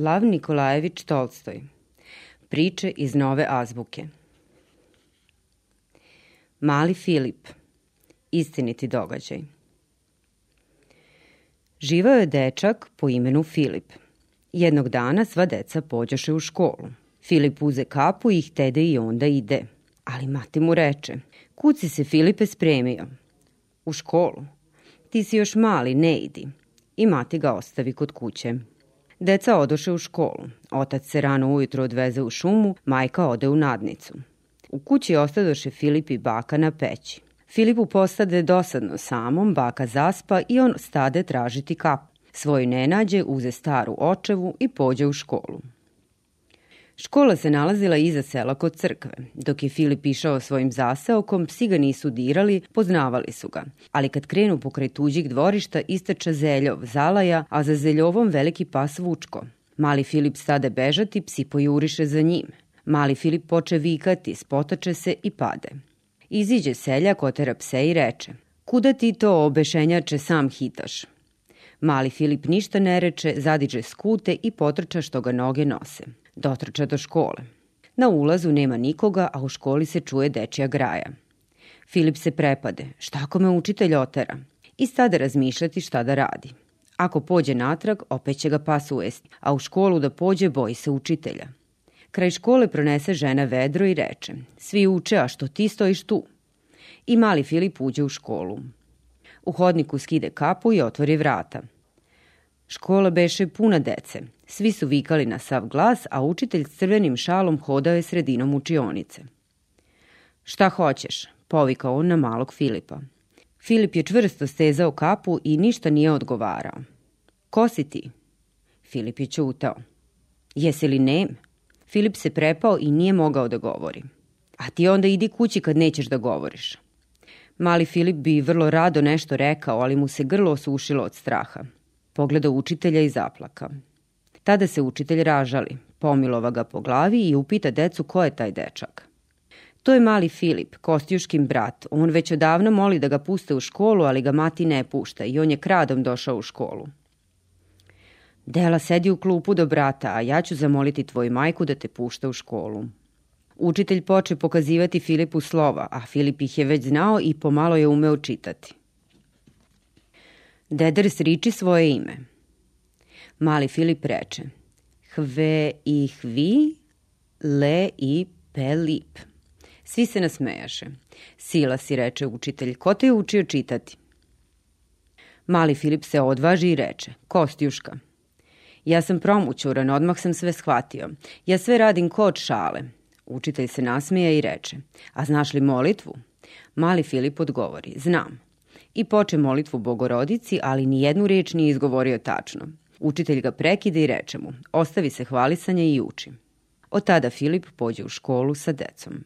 Lav Nikolajević Tolstoj Priče iz nove azbuke Mali Filip Istiniti događaj Živao je dečak po imenu Filip. Jednog dana sva deca pođoše u školu. Filip uze kapu i htede i onda ide. Ali mati mu reče, kuci se Filipe spremio. U školu. Ti si još mali, ne idi. I mati ga ostavi kod kuće. Deca odoše u školu. Otac se rano ujutro odveze u šumu, majka ode u nadnicu. U kući ostadoše Filip i baka na peći. Filipu postade dosadno samom, baka zaspa i on stade tražiti kap. Svoj ne nađe, uze staru očevu i pođe u školu. Škola se nalazila iza sela kod crkve. Dok je Filip išao svojim zaseokom, psi ga nisu dirali, poznavali su ga. Ali kad krenu pokraj tuđih dvorišta, istrča zeljov, zalaja, a za zeljovom veliki pas Vučko. Mali Filip stade bežati, psi pojuriše za njim. Mali Filip poče vikati, spotače se i pade. Iziđe seljak, otera pse i reče Kuda ti to obešenjače sam hitaš? Mali Filip ništa ne reče, zadiđe skute i potrča što ga noge nose. Dotrča do škole. Na ulazu nema nikoga, a u školi se čuje dečija graja. Filip se prepade. Šta ako me učitelj otera? I stade razmišljati šta da radi. Ako pođe natrag, opet će ga pas ujesti, a u školu da pođe boji se učitelja. Kraj škole pronese žena vedro i reče, svi uče, a što ti stojiš tu? I mali Filip uđe u školu. U hodniku skide kapu i otvori vrata. Škola beše puna dece. Svi su vikali na sav glas, a učitelj s crvenim šalom hodao je sredinom učionice. Šta hoćeš? Povikao on na malog Filipa. Filip je čvrsto stezao kapu i ništa nije odgovarao. Ko si ti? Filip je čutao. Jesi li nem? Filip se prepao i nije mogao da govori. A ti onda idi kući kad nećeš da govoriš. Mali Filip bi vrlo rado nešto rekao, ali mu se grlo osušilo od straha. Pogleda učitelja i zaplaka. Tada se učitelj ražali, pomilova ga po glavi i upita decu ko je taj dečak. To je mali Filip, Kostjuškin brat. On već odavno moli da ga puste u školu, ali ga mati ne pušta i on je kradom došao u školu. Dela sedi u klupu do brata, a ja ću zamoliti tvoju majku da te pušta u školu. Učitelj poče pokazivati Filipu slova, a Filip ih je već znao i pomalo je umeo čitati. Deder sriči svoje ime. Mali Filip reče Hve i hvi, le i pelip. Svi se nasmejaše. Sila si, reče učitelj, ko te je učio čitati? Mali Filip se odvaži i reče, Kostjuška. Ja sam promućuran, odmah sam sve shvatio. Ja sve radim kod šale. Učitelj se nasmeja i reče, a znaš li molitvu? Mali Filip odgovori, znam. I poče molitvu bogorodici, ali ni jednu reč nije izgovorio tačno. Učitelj ga prekide i reče mu, ostavi se hvalisanja i uči. Od tada Filip pođe u školu sa decom.